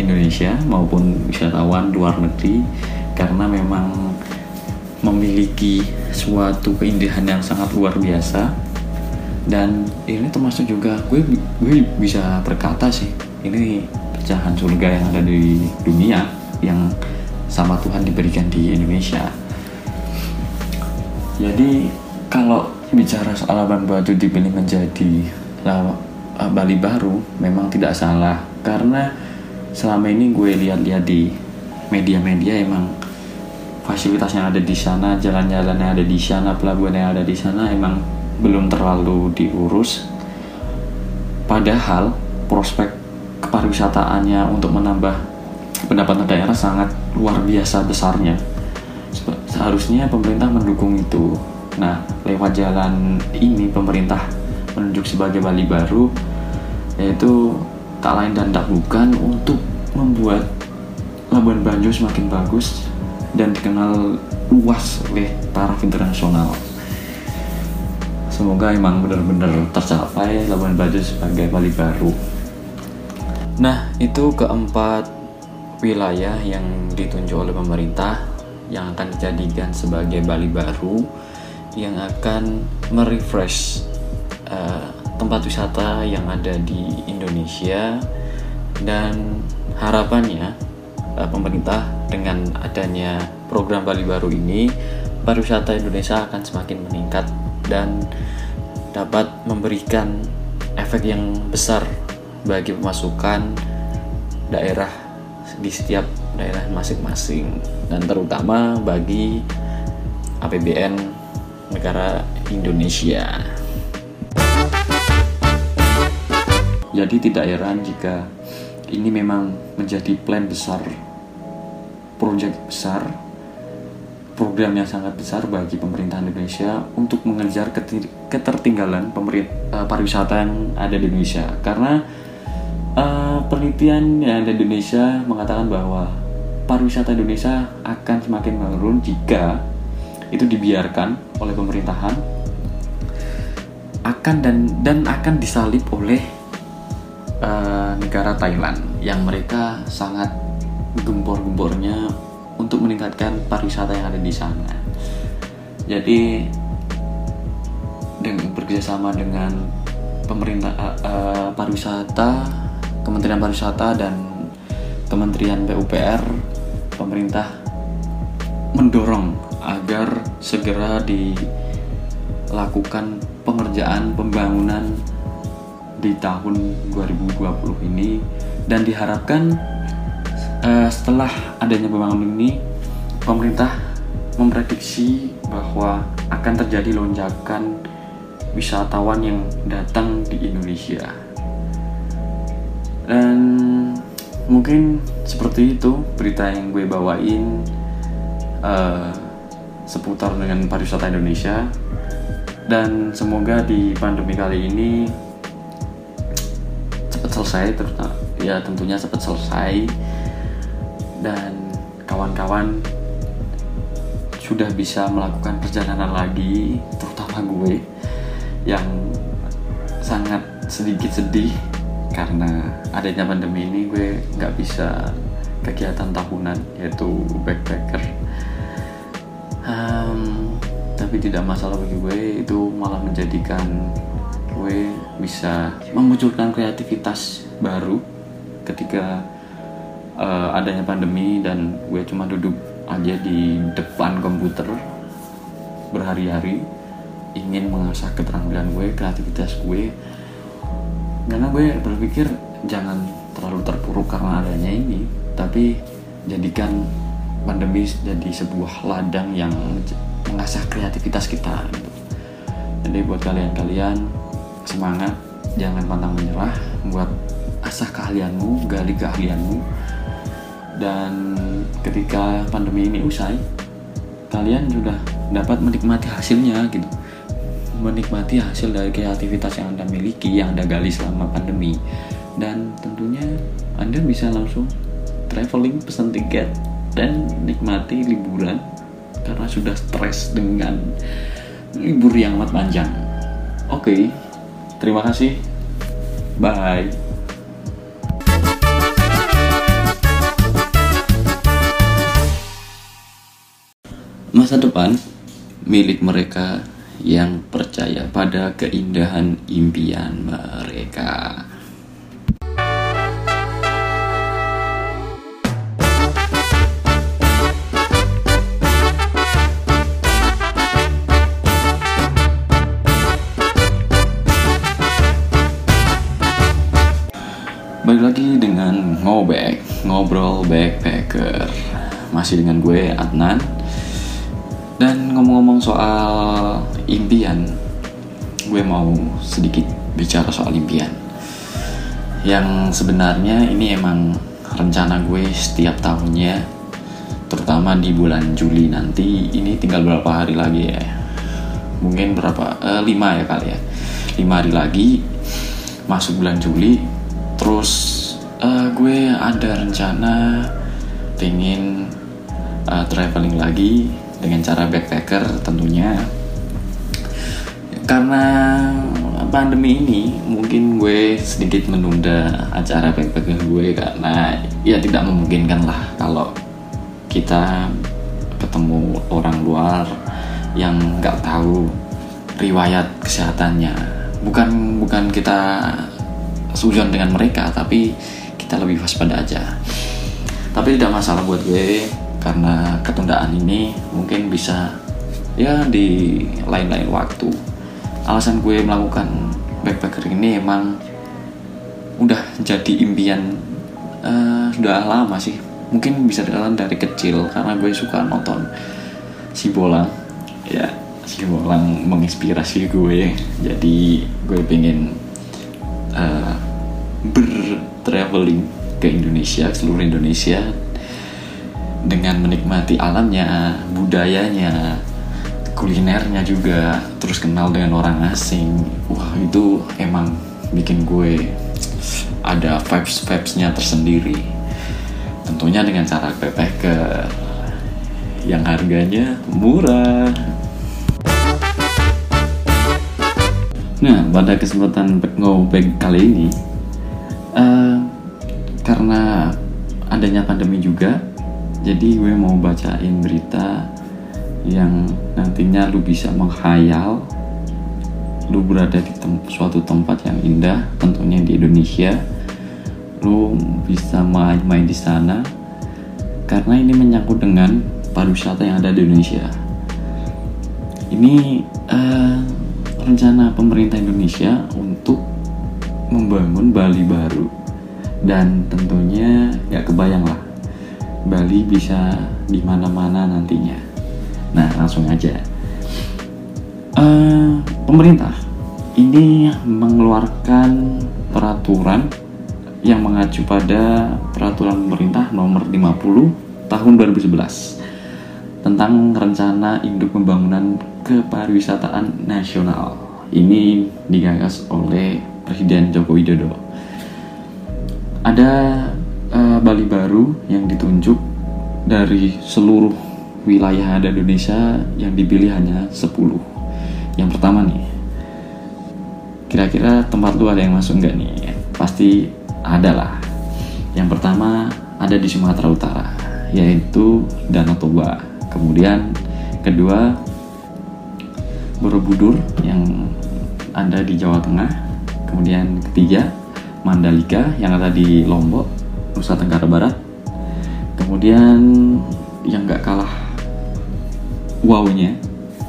Indonesia maupun wisatawan luar negeri karena memang memiliki suatu keindahan yang sangat luar biasa. Dan ini termasuk juga gue gue bisa berkata sih ini pecahan surga yang ada di dunia yang sama Tuhan diberikan di Indonesia. Jadi kalau bicara soal Labuan Bajo dipilih menjadi Bali baru memang tidak salah. Karena selama ini gue lihat-lihat di media-media emang fasilitas yang ada di sana, jalan-jalan yang ada di sana, pelabuhan yang ada di sana emang belum terlalu diurus. Padahal prospek kepariwisataannya untuk menambah pendapatan daerah sangat luar biasa besarnya. Seharusnya pemerintah mendukung itu. Nah, lewat jalan ini pemerintah menunjuk sebagai Bali baru yaitu tak lain dan tak bukan untuk membuat Labuan Bajo semakin bagus dan dikenal luas oleh taraf internasional. Semoga emang benar-benar tercapai Labuan Bajo sebagai Bali baru. Nah, itu keempat wilayah yang ditunjuk oleh pemerintah yang akan dijadikan sebagai Bali baru yang akan merefresh uh, tempat wisata yang ada di Indonesia dan harapannya uh, pemerintah dengan adanya program Bali Baru ini, pariwisata Indonesia akan semakin meningkat dan dapat memberikan efek yang besar bagi pemasukan daerah di setiap daerah masing-masing dan terutama bagi APBN negara Indonesia. Jadi tidak heran jika ini memang menjadi plan besar proyek besar program yang sangat besar bagi pemerintah Indonesia untuk mengejar ketertinggalan pemerintah uh, pariwisata yang ada di Indonesia. Karena uh, penelitian yang ada di Indonesia mengatakan bahwa pariwisata Indonesia akan semakin menurun jika itu dibiarkan oleh pemerintahan akan dan dan akan disalip oleh uh, negara Thailand yang mereka sangat gempor-gembornya untuk meningkatkan pariwisata yang ada di sana. Jadi dengan bekerjasama dengan pemerintah uh, pariwisata, Kementerian Pariwisata dan Kementerian PUPR, pemerintah mendorong agar segera dilakukan pengerjaan pembangunan di tahun 2020 ini dan diharapkan uh, setelah adanya pembangunan ini pemerintah memprediksi bahwa akan terjadi lonjakan wisatawan yang datang di Indonesia. Dan mungkin seperti itu berita yang gue bawain uh, seputar dengan pariwisata Indonesia. Dan semoga di pandemi kali ini selesai terutama ya tentunya cepat selesai. Dan kawan-kawan sudah bisa melakukan perjalanan lagi terutama gue yang sangat sedikit sedih karena adanya pandemi ini gue nggak bisa kegiatan tahunan yaitu backpacker. Um, tapi tidak masalah bagi gue itu malah menjadikan gue bisa memunculkan kreativitas baru ketika uh, adanya pandemi dan gue cuma duduk aja di depan komputer berhari-hari ingin mengasah keterampilan gue kreativitas gue karena gue berpikir jangan terlalu terpuruk karena adanya ini tapi jadikan pandemi jadi sebuah ladang yang mengasah kreativitas kita gitu. jadi buat kalian-kalian semangat jangan pantang menyerah buat asah keahlianmu gali keahlianmu. Dan ketika pandemi ini usai kalian sudah dapat menikmati hasilnya gitu. Menikmati hasil dari kreativitas yang anda miliki yang anda gali selama pandemi. Dan tentunya anda bisa langsung traveling pesan tiket dan nikmati liburan karena sudah stres dengan libur yang amat panjang. Oke, okay, terima kasih. Bye. Masa depan milik mereka yang percaya pada keindahan impian mereka. Ngobek, ngobrol backpacker. Masih dengan gue Adnan. Dan ngomong-ngomong soal impian, gue mau sedikit bicara soal impian. Yang sebenarnya ini emang rencana gue setiap tahunnya, terutama di bulan Juli nanti. Ini tinggal berapa hari lagi ya? Mungkin berapa? Eh, lima ya kali ya. Lima hari lagi masuk bulan Juli terus uh, gue ada rencana pengen uh, traveling lagi dengan cara backpacker tentunya. Karena pandemi ini mungkin gue sedikit menunda acara backpacker gue karena ya tidak memungkinkan lah kalau kita ketemu orang luar yang nggak tahu riwayat kesehatannya. Bukan bukan kita sujon dengan mereka tapi kita lebih waspada aja. Tapi tidak masalah buat gue karena ketundaan ini mungkin bisa ya di lain-lain waktu. Alasan gue melakukan backpacker ini emang udah jadi impian uh, sudah lama sih. Mungkin bisa dikatakan dari kecil karena gue suka nonton si bolang ya si bolang menginspirasi gue. Jadi gue pengen uh, bertraveling ke Indonesia, seluruh Indonesia dengan menikmati alamnya, budayanya, kulinernya juga, terus kenal dengan orang asing. Wah, itu emang bikin gue ada vibes-vibesnya tersendiri. Tentunya dengan cara backpacker yang harganya murah. Nah, pada kesempatan ngobek kali ini, uh, karena adanya pandemi juga, jadi gue mau bacain berita yang nantinya lu bisa menghayal, lu berada di tem suatu tempat yang indah, tentunya di Indonesia, lu bisa main-main di sana, karena ini menyangkut dengan pariwisata yang ada di Indonesia. Ini uh, rencana pemerintah Indonesia untuk membangun Bali baru dan tentunya nggak kebayang lah Bali bisa di mana-mana nantinya. Nah langsung aja. Uh, pemerintah ini mengeluarkan peraturan yang mengacu pada peraturan pemerintah nomor 50 tahun 2011 tentang rencana induk pembangunan kepariwisataan nasional. Ini digagas oleh Presiden Joko Widodo. Ada uh, Bali baru yang ditunjuk dari seluruh wilayah ada Indonesia yang dipilih hanya 10. Yang pertama nih, kira-kira tempat lu ada yang masuk nggak nih? Pasti ada lah. Yang pertama ada di Sumatera Utara, yaitu Danau Toba. Kemudian kedua Borobudur yang ada di Jawa Tengah kemudian ketiga Mandalika yang ada di Lombok Nusa Tenggara Barat. Kemudian yang gak kalah wownya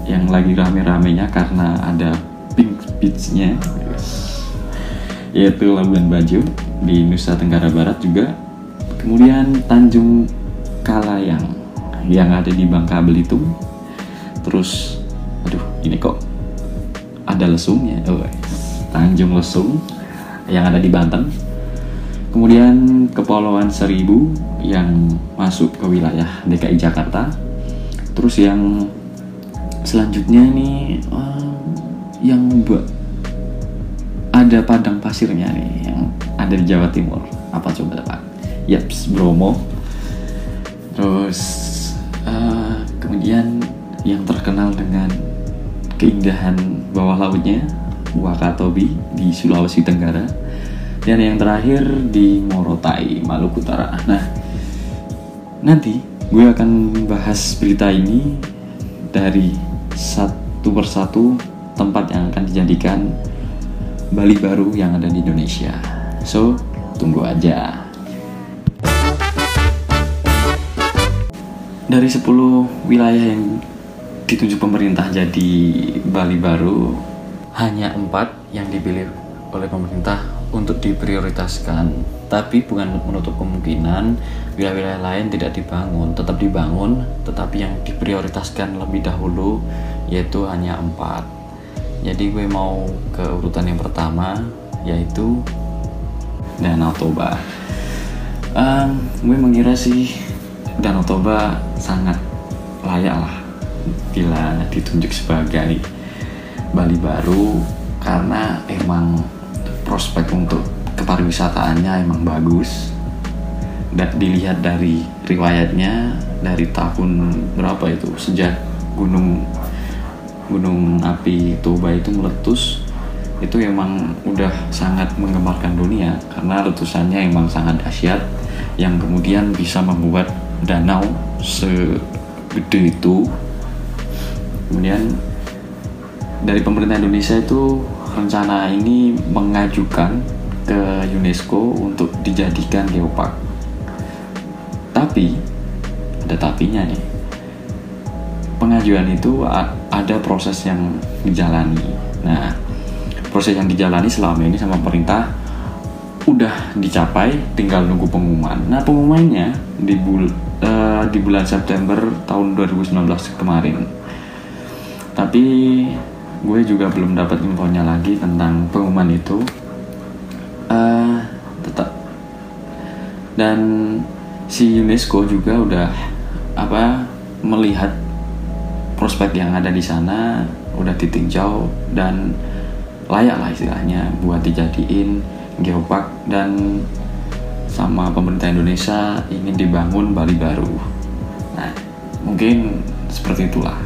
yang lagi rame-ramenya karena ada pink beachnya yaitu Labuan Bajo di Nusa Tenggara Barat juga. Kemudian Tanjung Kalayang yang ada di Bangka Belitung. Terus aduh ini kok ada lesungnya oh, Tanjung Lesung yang ada di Banten. Kemudian Kepulauan Seribu yang masuk ke wilayah DKI Jakarta. Terus yang selanjutnya nih um, yang ada padang pasirnya nih yang ada di Jawa Timur. Apa coba pak? Yaps Bromo. Terus uh, kemudian yang terkenal dengan keindahan bawah lautnya Wakatobi di Sulawesi Tenggara. Dan yang terakhir di Morotai Maluku Utara. Nah nanti gue akan bahas berita ini dari satu persatu tempat yang akan dijadikan Bali baru yang ada di Indonesia. So tunggu aja. Dari 10 wilayah yang ditunjuk pemerintah jadi Bali baru hanya empat yang dipilih oleh pemerintah untuk diprioritaskan. Tapi bukan menutup kemungkinan wilayah-wilayah lain tidak dibangun. Tetap dibangun tetapi yang diprioritaskan lebih dahulu yaitu hanya empat. Jadi gue mau ke urutan yang pertama yaitu Danau Toba. Um, gue mengira sih Danau Toba sangat layak lah bila ditunjuk sebagai Bali baru karena emang prospek untuk kepariwisataannya emang bagus. Dan dilihat dari riwayatnya dari tahun berapa itu? Sejak gunung gunung api Toba itu meletus itu emang udah sangat menggemarkan dunia karena letusannya emang sangat dahsyat yang kemudian bisa membuat danau segede itu. Kemudian dari pemerintah Indonesia itu rencana ini mengajukan ke UNESCO untuk dijadikan geopark. Tapi ada tapinya nih. Pengajuan itu ada proses yang dijalani. Nah, proses yang dijalani selama ini sama pemerintah udah dicapai, tinggal nunggu pengumuman. Nah, pengumumannya di bul uh, di bulan September tahun 2019 kemarin. Tapi gue juga belum dapat infonya lagi tentang pengumuman itu. Uh, tetap. Dan si UNESCO juga udah apa melihat prospek yang ada di sana udah ditinjau dan layak lah istilahnya buat dijadiin geopark dan sama pemerintah Indonesia ingin dibangun Bali baru. Nah, mungkin seperti itulah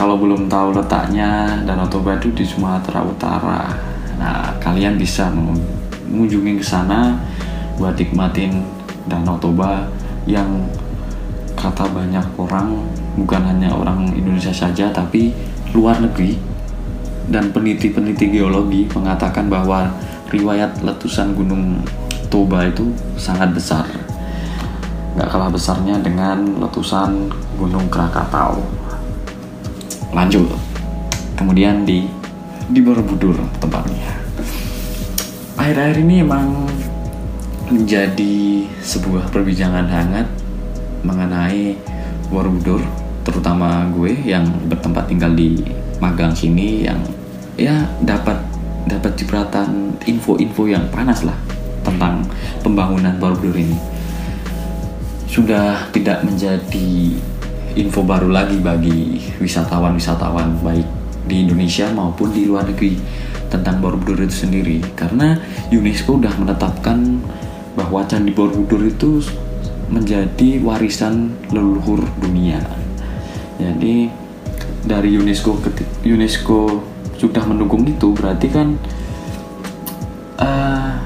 kalau belum tahu letaknya Danau Toba itu di Sumatera Utara. Nah, kalian bisa mengunjungi ke sana buat nikmatin Danau Toba yang kata banyak orang bukan hanya orang Indonesia saja tapi luar negeri. Dan peneliti-peneliti geologi mengatakan bahwa riwayat letusan Gunung Toba itu sangat besar. Nggak kalah besarnya dengan letusan Gunung Krakatau lanjut. Kemudian di di Borobudur tempatnya. Akhir-akhir ini emang menjadi sebuah perbincangan hangat mengenai Borobudur terutama gue yang bertempat tinggal di Magang sini yang ya dapat dapat cipratan info-info yang panas lah tentang pembangunan Borobudur ini. Sudah tidak menjadi info baru lagi bagi wisatawan-wisatawan baik di Indonesia maupun di luar negeri tentang Borobudur itu sendiri karena UNESCO sudah menetapkan bahwa Candi Borobudur itu menjadi warisan leluhur dunia. Jadi dari UNESCO UNESCO sudah mendukung itu berarti kan uh,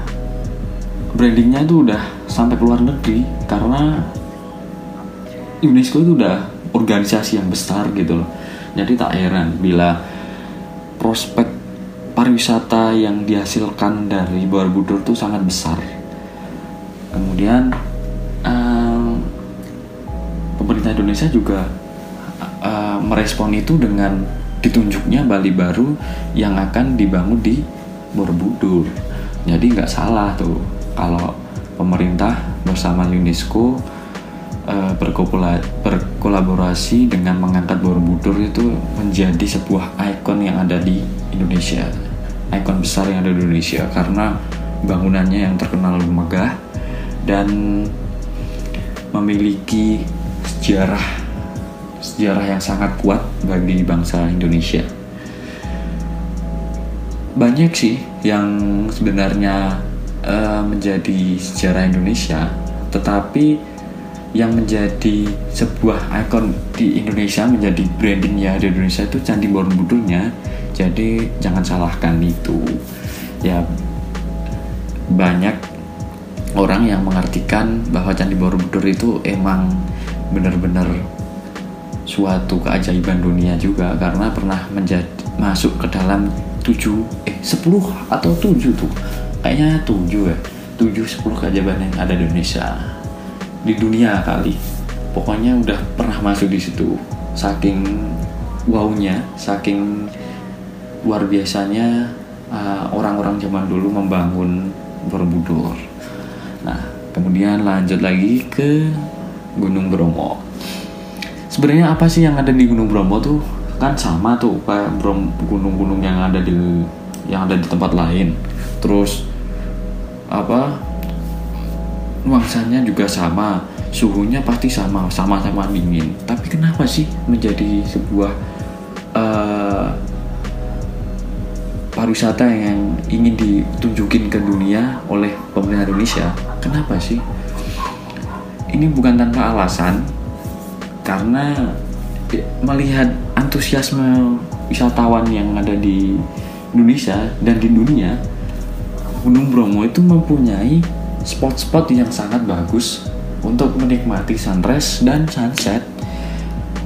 brandingnya itu udah sampai ke luar negeri karena UNESCO itu udah organisasi yang besar gitu loh jadi tak heran bila prospek pariwisata yang dihasilkan dari Borobudur itu sangat besar. Kemudian um, pemerintah Indonesia juga uh, merespon itu dengan ditunjuknya Bali baru yang akan dibangun di Borobudur. Jadi nggak salah tuh kalau pemerintah bersama UNESCO uh, berkolaborasi dengan mengangkat Borobudur itu menjadi sebuah ikon yang ada di Indonesia ikon besar yang ada di Indonesia karena bangunannya yang terkenal megah dan memiliki sejarah sejarah yang sangat kuat bagi bangsa Indonesia. Banyak sih yang sebenarnya uh, menjadi sejarah Indonesia, tetapi yang menjadi sebuah ikon di Indonesia menjadi brandingnya di Indonesia itu Candi Borobudurnya. Jadi jangan salahkan itu. Ya banyak orang yang mengartikan bahwa Candi Borobudur itu emang benar-benar suatu keajaiban dunia juga karena pernah menjadi masuk ke dalam tujuh eh sepuluh atau tujuh tuh. Kayaknya tujuh ya. Tujuh sepuluh keajaiban yang ada di Indonesia di dunia kali pokoknya udah pernah masuk di situ saking wownya saking luar biasanya uh, orang-orang zaman dulu membangun Borobudur. Nah, kemudian lanjut lagi ke Gunung Bromo. Sebenarnya apa sih yang ada di Gunung Bromo tuh? Kan sama tuh kayak gunung-gunung yang ada di yang ada di tempat lain. Terus apa? Nuansanya juga sama, suhunya pasti sama, sama-sama dingin. Tapi kenapa sih menjadi sebuah uh, pariwisata yang ingin ditunjukin ke dunia oleh pemerintah Indonesia. Kenapa sih? Ini bukan tanpa alasan, karena melihat antusiasme wisatawan yang ada di Indonesia dan di dunia, Gunung Bromo itu mempunyai spot-spot yang sangat bagus untuk menikmati sunrise dan sunset.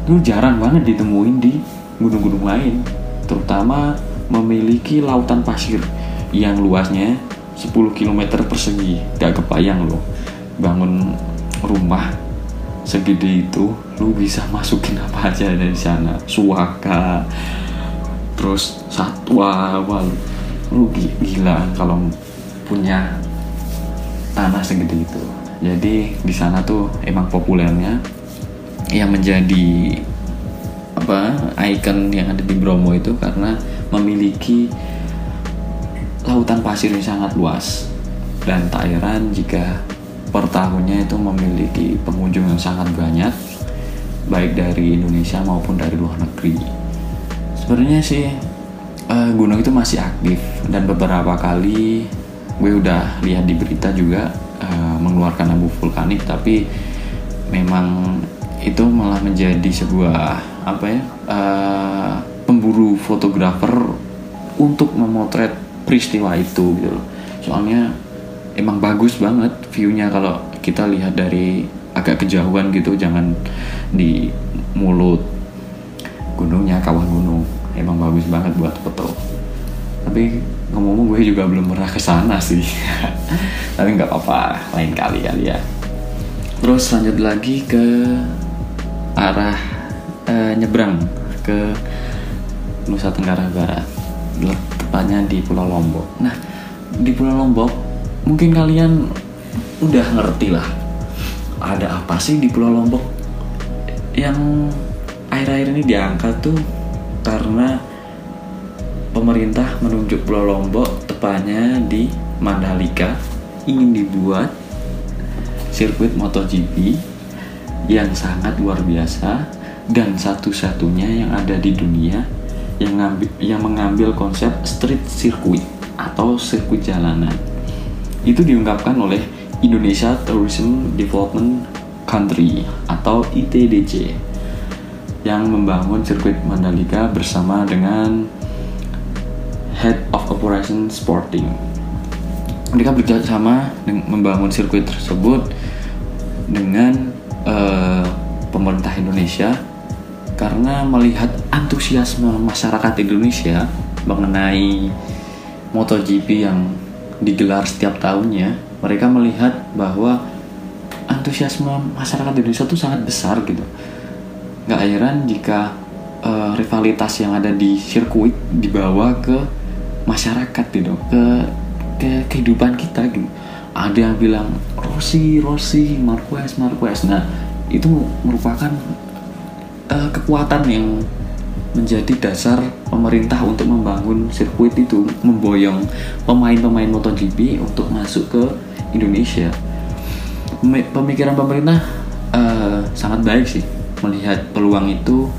Itu jarang banget ditemuin di gunung-gunung lain, terutama memiliki lautan pasir yang luasnya 10 km persegi. Gak kebayang loh bangun rumah segede itu lu bisa masukin apa aja dari sana. Suaka terus satwa wah lu gila kalau punya tanah segede itu. Jadi di sana tuh emang populernya yang menjadi apa ikon yang ada di Bromo itu karena memiliki lautan pasir yang sangat luas dan tak heran jika per tahunnya itu memiliki pengunjung yang sangat banyak baik dari Indonesia maupun dari luar negeri. Sebenarnya sih uh, gunung itu masih aktif dan beberapa kali gue udah lihat di berita juga uh, mengeluarkan abu vulkanik tapi memang itu malah menjadi sebuah apa ya uh, pemburu fotografer untuk memotret peristiwa itu gitu loh. Soalnya emang bagus banget viewnya kalau kita lihat dari agak kejauhan gitu jangan di mulut gunungnya kawah gunung emang bagus banget buat foto tapi ngomong-ngomong gue juga belum pernah ke sana sih. Tapi nggak apa-apa lain kali kali ya. Terus lanjut lagi ke arah uh, nyebrang ke Nusa Tenggara Barat. Tepatnya di Pulau Lombok. Nah di Pulau Lombok mungkin kalian udah ngerti lah ada apa sih di Pulau Lombok? Yang air-air ini diangkat tuh karena pemerintah menunjuk Pulau Lombok tepatnya di Mandalika ingin dibuat sirkuit MotoGP yang sangat luar biasa dan satu-satunya yang ada di dunia yang, ngambil, yang mengambil konsep street circuit atau sirkuit jalanan. Itu diungkapkan oleh Indonesia Tourism Development Country atau ITDC yang membangun sirkuit Mandalika bersama dengan Head of Operation Sporting. Mereka bekerjasama membangun sirkuit tersebut dengan uh, pemerintah Indonesia karena melihat antusiasme masyarakat Indonesia mengenai MotoGP yang digelar setiap tahunnya, mereka melihat bahwa antusiasme masyarakat Indonesia itu sangat besar gitu. Gak heran jika uh, rivalitas yang ada di sirkuit dibawa ke masyarakat gitu, ke ke kehidupan kita gitu. Ada yang bilang Rossi, Rossi, Marquez, Marquez. Nah, itu merupakan uh, kekuatan yang menjadi dasar pemerintah untuk membangun sirkuit itu memboyong pemain-pemain MotoGP untuk masuk ke Indonesia. Pemikiran pemerintah uh, sangat baik sih melihat peluang itu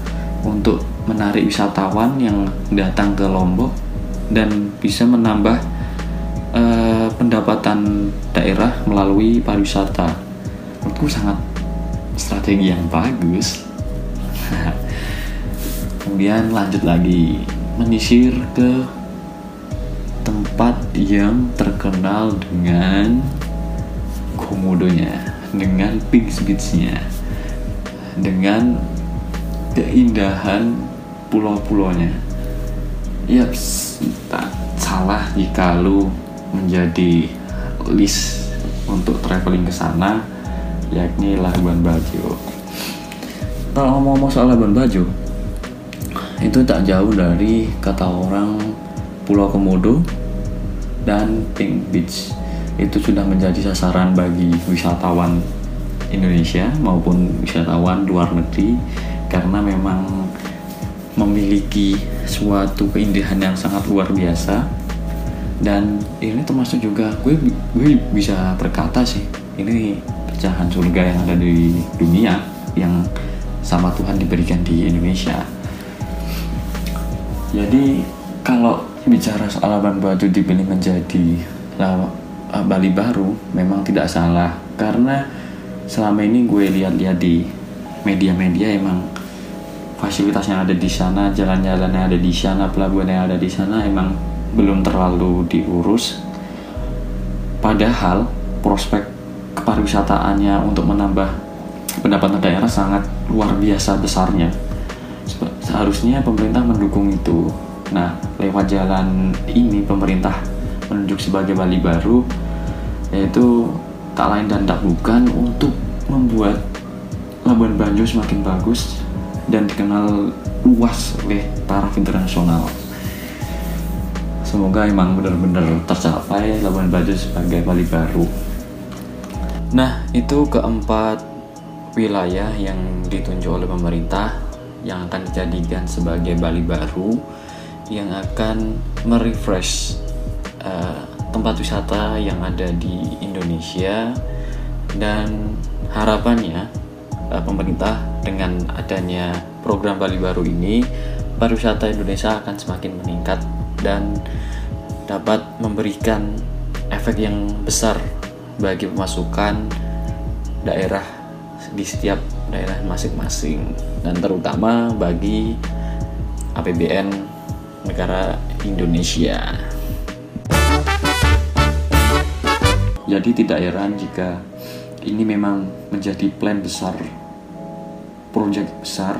untuk menarik wisatawan yang datang ke Lombok dan bisa menambah uh, pendapatan daerah melalui pariwisata. Menurutku sangat strategi yang bagus. kemudian lanjut lagi menyisir ke tempat yang terkenal dengan komodonya dengan pink beachnya dengan keindahan pulau-pulaunya ya tak salah jika lu menjadi list untuk traveling ke sana yakni Labuan Bajo. Kalau ngomong-ngomong soal Labuan Bajo itu tak jauh dari kata orang Pulau Komodo dan Pink Beach. Itu sudah menjadi sasaran bagi wisatawan Indonesia maupun wisatawan luar negeri karena memang memiliki suatu keindahan yang sangat luar biasa. Dan ini termasuk juga gue gue bisa berkata sih ini pecahan surga yang ada di dunia yang sama Tuhan diberikan di Indonesia. Jadi kalau bicara soal Labuan Bajo dipilih menjadi uh, Bali baru memang tidak salah. Karena selama ini gue lihat-lihat di media-media emang fasilitas yang ada di sana, jalan-jalan yang ada di sana, pelabuhan yang ada di sana emang belum terlalu diurus. Padahal prospek kepariwisataannya untuk menambah pendapatan daerah sangat luar biasa besarnya. Seharusnya pemerintah mendukung itu. Nah lewat jalan ini pemerintah menunjuk sebagai Bali baru yaitu tak lain dan tak bukan untuk membuat Labuan Bajo semakin bagus dan dikenal luas oleh taraf internasional. Semoga emang benar-benar tercapai Labuan Bajo sebagai Bali baru. Nah, itu keempat wilayah yang ditunjuk oleh pemerintah yang akan dijadikan sebagai Bali baru yang akan merefresh uh, tempat wisata yang ada di Indonesia dan harapannya uh, pemerintah dengan adanya program Bali baru ini pariwisata Indonesia akan semakin meningkat dan dapat memberikan efek yang besar bagi pemasukan daerah di setiap daerah masing-masing dan terutama bagi APBN negara Indonesia. Jadi tidak heran jika ini memang menjadi plan besar, proyek besar,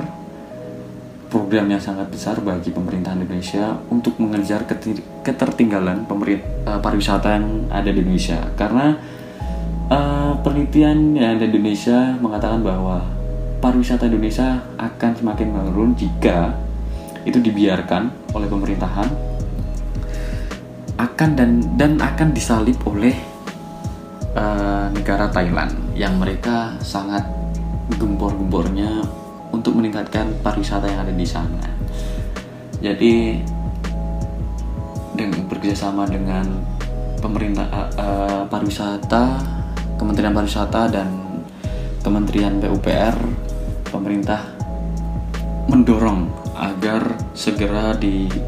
program yang sangat besar bagi pemerintah Indonesia untuk mengejar ketertinggalan pemerintah eh, pariwisata yang ada di Indonesia. Karena uh, penelitian yang ada di Indonesia mengatakan bahwa pariwisata Indonesia akan semakin menurun jika itu dibiarkan oleh pemerintahan akan dan dan akan disalip oleh uh, negara Thailand yang mereka sangat gempor-gembornya untuk meningkatkan pariwisata yang ada di sana. Jadi dengan bekerjasama dengan pemerintah uh, pariwisata, Kementerian Pariwisata dan Kementerian PUPR pemerintah mendorong agar segera dilakukan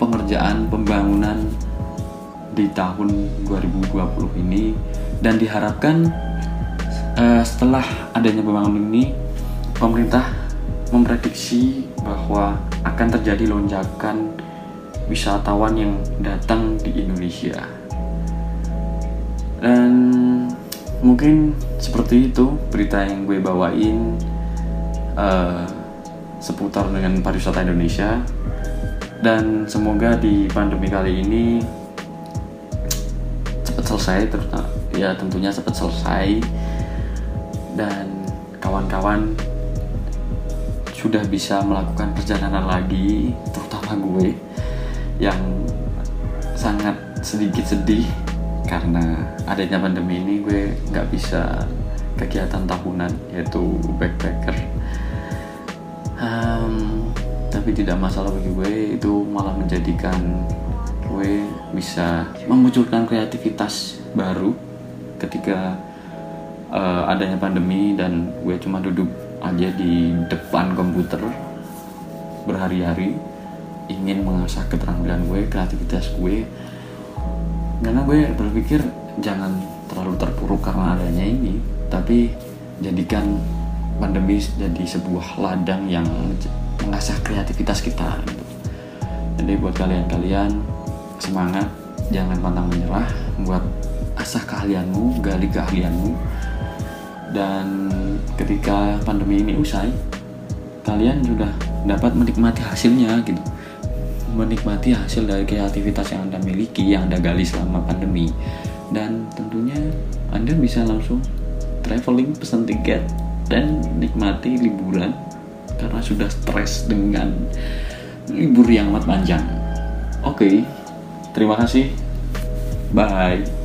pengerjaan pembangunan di tahun 2020 ini dan diharapkan uh, setelah adanya pembangunan ini pemerintah memprediksi bahwa akan terjadi lonjakan wisatawan yang datang di Indonesia. Dan mungkin seperti itu berita yang gue bawain uh, seputar dengan pariwisata Indonesia. Dan semoga di pandemi kali ini cepat selesai terutama ya tentunya cepat selesai dan kawan-kawan sudah bisa melakukan perjalanan lagi terutama gue yang sangat sedikit sedih karena adanya pandemi ini gue nggak bisa kegiatan tahunan yaitu backpacker. Um, tapi tidak masalah bagi gue itu malah menjadikan gue bisa memunculkan kreativitas baru ketika uh, adanya pandemi dan gue cuma duduk aja di depan komputer berhari-hari ingin mengasah keterampilan gue kreativitas gue karena gue berpikir jangan terlalu terpuruk karena adanya ini tapi jadikan pandemi jadi sebuah ladang yang mengasah kreativitas kita gitu. jadi buat kalian-kalian semangat jangan pantang menyerah buat asah keahlianmu gali keahlianmu dan ketika pandemi ini usai kalian sudah dapat menikmati hasilnya gitu menikmati hasil dari kreativitas yang anda miliki yang anda gali selama pandemi dan tentunya anda bisa langsung traveling pesan tiket dan nikmati liburan karena sudah stres dengan libur yang amat panjang. Oke, okay, terima kasih. Bye.